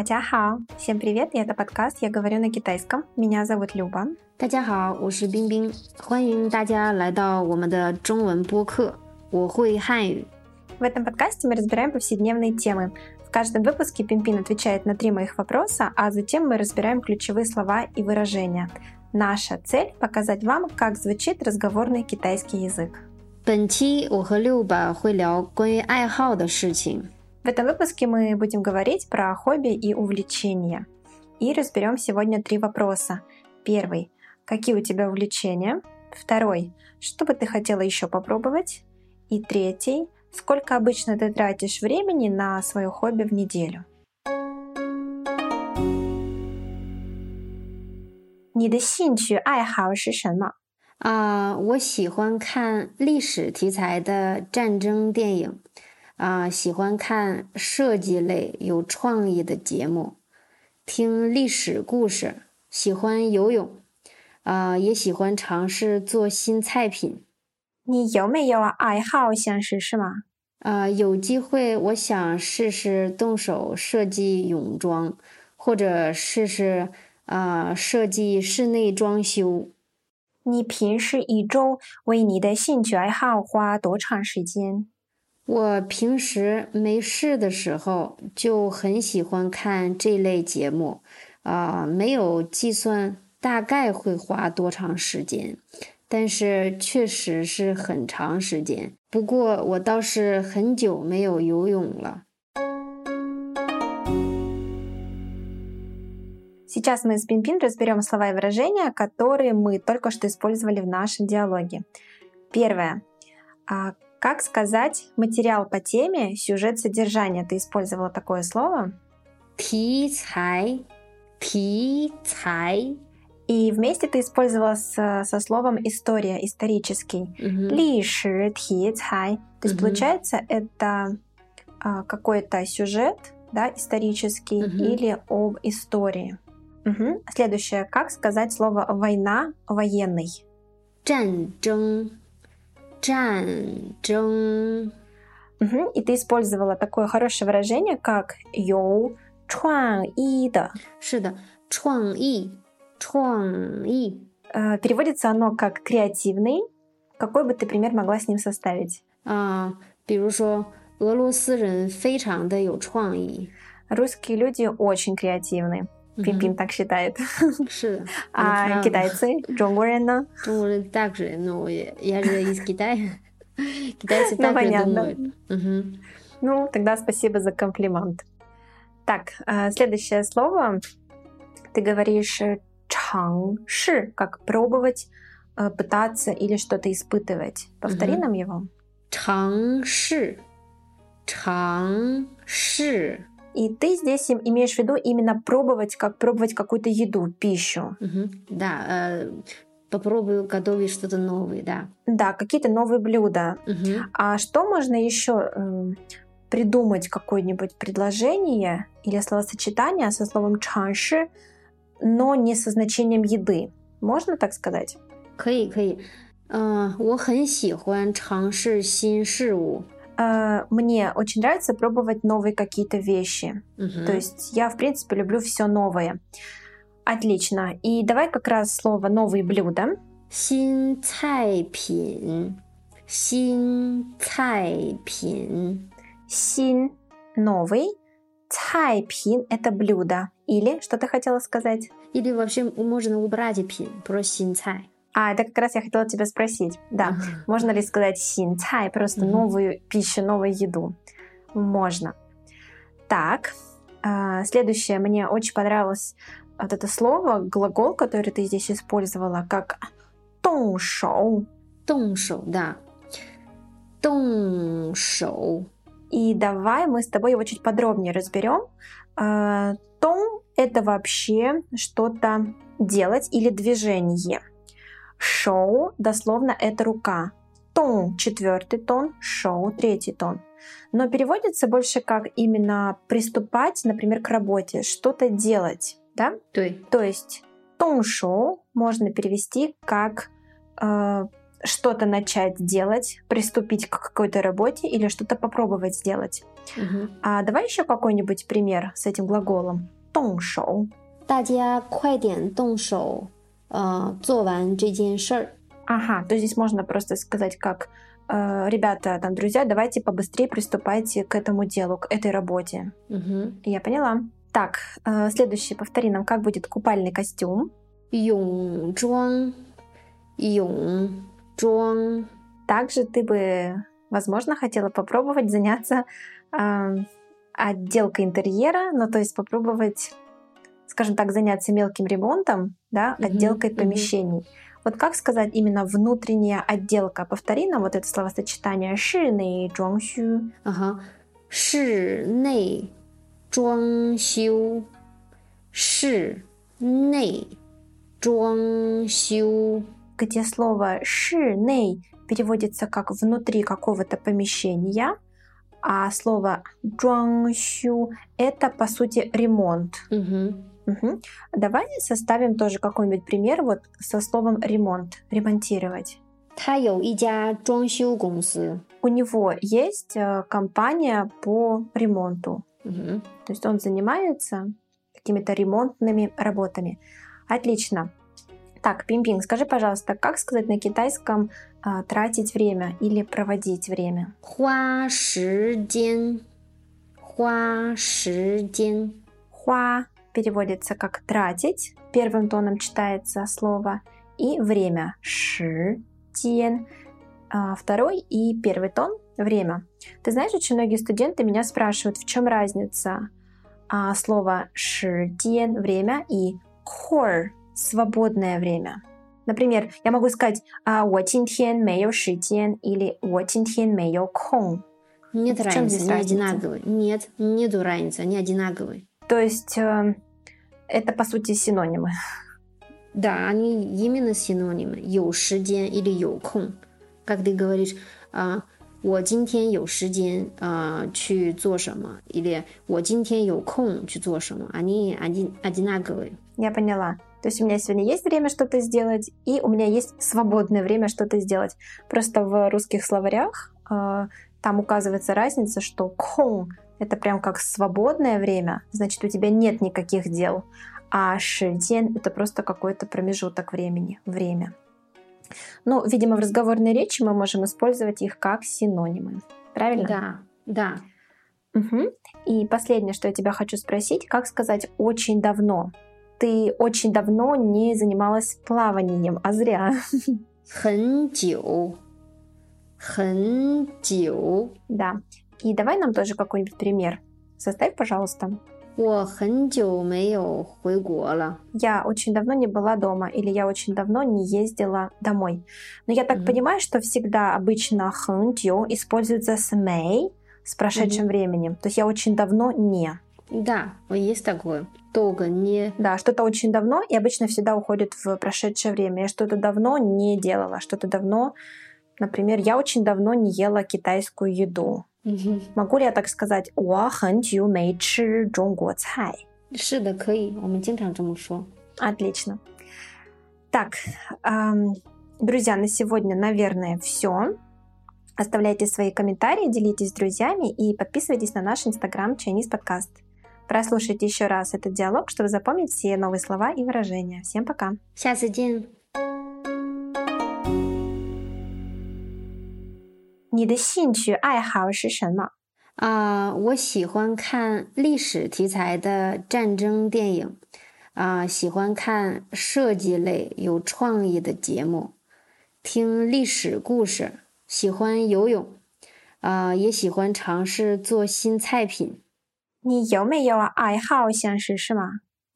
大家好, всем привет, и это подкаст «Я говорю на китайском». Меня зовут Люба. 大家好，我是冰冰，欢迎大家来到我们的中文播客。我会汉语。В этом подкасте мы разбираем повседневные темы. В каждом выпуске Пимпин отвечает на три моих вопроса, а затем мы разбираем ключевые слова и выражения. Наша цель – показать вам, как звучит разговорный китайский язык. 本期我和六把会聊关于爱好的事情。 В этом выпуске мы будем говорить про хобби и увлечения. И разберем сегодня три вопроса. Первый. Какие у тебя увлечения? Второй. Что бы ты хотела еще попробовать? И третий. Сколько обычно ты тратишь времени на свое хобби в неделю? 你的兴趣爱好是什么？啊、我喜欢看历史题材的战争电影， 啊、喜欢看设计类有创意的节目，听历史故事，喜欢游泳，啊、也喜欢尝试做新菜品。你有没有爱好想试试吗？啊、有机会我想试试动手设计泳装，或者试试啊、设计室内装修。你平时一周为你的兴趣爱好花多长时间？我平时没事的时候就很喜欢看这类节目，啊、没有计算大概会花多长时间，但是确实是很长时间。不过我倒是很久没有游泳了。 Сейчас мы с Пинпин разберем слова и выражения, которые мы только что использовали в нашем диалоге. Первое. Как сказать материал по теме, сюжет, содержание? Ты использовала такое слово? Тицай, тицай. И вместе ты использовала с, со словом история, исторический. Ли тицай. То есть, получается, это а, какой-то сюжет, да, исторический угу. или об истории. Угу. Следующее. Как сказать слово война военный? 战争战争， Мгм. И ты использовала такое хорошее выражение, как «ю чуан и да». 是的，创意，创意。 Э, Переводится оно как «креативный». Какой бы ты пример могла с ним составить? 啊，比如说俄罗斯人非常的有创意， Русские люди очень креативны. Пим Пим так считает. 是。А ну, китайцы, Джонгурена? Джонгурен ну, также, но ну, я же из Китая. Китайцы так думают. Ну, тогда спасибо за комплимент. Так, э, следующее слово. Ты говоришь э, «чангши», как пробовать, э, пытаться или что-то испытывать. Повтори нам его. «Чангши». «Чангши». И ты здесь им- имеешь в виду именно пробовать, как пробовать какую-то еду, пищу. Мгм. да, э, попробую готовить что-то новое, да. Да, какие-то новые блюда. Мгм. А что можно еще эм, придумать какое-нибудь предложение или словосочетание со словом чанши, но не со значением еды? Можно так сказать? 可以可以，嗯、我很喜欢尝试新事物， а, мне очень нравится пробовать новые какие-то вещи. Угу. То есть я, в принципе, люблю все новое. Отлично. И давай как раз слово новые блюда. Син цай. Син новый. Цай это блюдо. Или что ты хотела сказать? Или вообще можно убрать пин, про син цай. А, это как раз я хотела тебя спросить. Да, можно ли сказать синцай, просто uh-huh. новую пищу, новую еду? Можно. Так, а, следующее. Мне очень понравилось вот это слово, глагол, который ты здесь использовала, как тоншоу. Тоншоу, да. Тоншоу. И давай мы с тобой его чуть подробнее разберем. А, Тон — это вообще что-то делать или движение. Шоу, дословно, это рука. Тон – четвертый тон, шоу – третий тон. Но переводится больше как именно приступать, например, к работе, что-то делать, да? 对， То есть тон шоу можно перевести как э, что-то начать делать, приступить к какой-то работе или что-то попробовать сделать. Угу. А давай еще какой-нибудь пример с этим глаголом. 动手.大家快点动手， 呃，做完这件事儿。 Ага, то здесь можно просто сказать как э, ребята, там, друзья, давайте побыстрее приступайте к этому делу, к этой работе. 嗯哼， Я поняла. Так, э, следующий, повтори нам, как будет купальный костюм. 泳装，泳装， Также ты бы, возможно, хотела попробовать заняться э, отделкой интерьера, ну, то есть попробовать, скажем так, заняться мелким ремонтом, да, отделкой mm-hmm. помещений. Вот как сказать именно внутренняя отделка? Повтори нам вот это словосочетание «шины чуаншю». Ага. «Шины чуаншю». «Шины чуаншю». Где слово «шины» переводится как «внутри какого-то помещения», а слово «чуаншю» — это, по сути, ремонт. Угу. 哼， Мгм. Давай составим тоже какой-нибудь пример вот со словом «ремонт», «ремонтировать». 他有一家装修公司。 У него есть э, компания по ремонту, 嗯哼， то есть он занимается какими-то ремонтными работами. Отлично. Так, Пимпин, скажи, пожалуйста, как сказать на китайском а, тратить время или проводить время? 花时间，花时间， Хуа переводится как тратить, первым тоном читается слово, и время ши, тен, а, второй и первый тон время. Ты знаешь, очень многие студенты меня спрашивают, в чем разница а, слова ши, тен, время и хор, свободное время. Например, я могу сказать а, 我今天没有时间 или 我今天没有空. Нет В чем разницы, здесь не разница? одинаковые. Нет, нету разницы, они одинаковые. То есть э, это по сути синонимы. Да, они именно синонимы. 有时间 или 有空. Как ты говоришь, а, 我今天有时间啊去做什么 или 我今天有空去做什么 они один, одинаковые. Я поняла. То есть у меня сегодня есть время что-то сделать, и у меня есть свободное время что-то сделать. Просто в русских словарях э, там указывается разница, что кон это прям как свободное время, значит у тебя нет никаких дел, а шиден это просто какой-то промежуток времени, время. Ну, видимо, в разговорной речи мы можем использовать их как синонимы. Правильно? Да, да. Мгм. И последнее, что я тебя хочу спросить, как сказать очень давно? Ты очень давно не занималась плаванием, а зря. 很久，很久， Да. И давай нам тоже какой-нибудь пример. Составь, пожалуйста. 我很久没有回国了。 Я очень давно не была дома или я очень давно не ездила домой. Но я так Мгм. понимаю, что всегда обычно 很久используется с may, с прошедшим временем. То есть я очень давно не. Да, есть такое. Долго не Да, что-то очень давно и обычно всегда уходит в прошедшее время. Я что-то давно не делала, что-то давно, например, я очень давно не ела китайскую еду. Мгм. Могу ли я так сказать? 我很久没吃中国菜. 是的，可以，我们经常这么说。 Отлично. Так, ам, друзья, на сегодня, наверное, все. Оставляйте свои комментарии, делитесь с друзьями и подписывайтесь на наш инстаграм Chinese Podcast. Прослушайте еще раз этот диалог, чтобы запомнить все новые слова и выражения. Всем пока! 下次见。 你的兴趣爱好是什么？啊、我喜欢看历史题材的战争电影，啊、喜欢看设计类有创意的节目，听历史故事，喜欢游泳，啊、也喜欢尝试做新菜品。你有没有爱好想试试吗？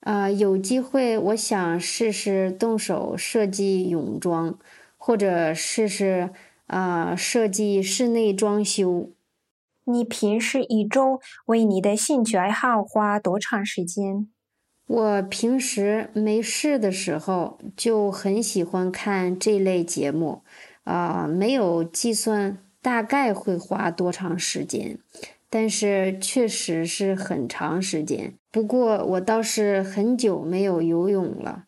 啊、有机会我想试试动手设计泳装，或者试试啊、设计室内装修。你平时一周为你的兴趣爱好花多长时间？我平时没事的时候就很喜欢看这类节目，啊、没有计算大概会花多长时间，但是确实是很长时间。不过我倒是很久没有游泳了。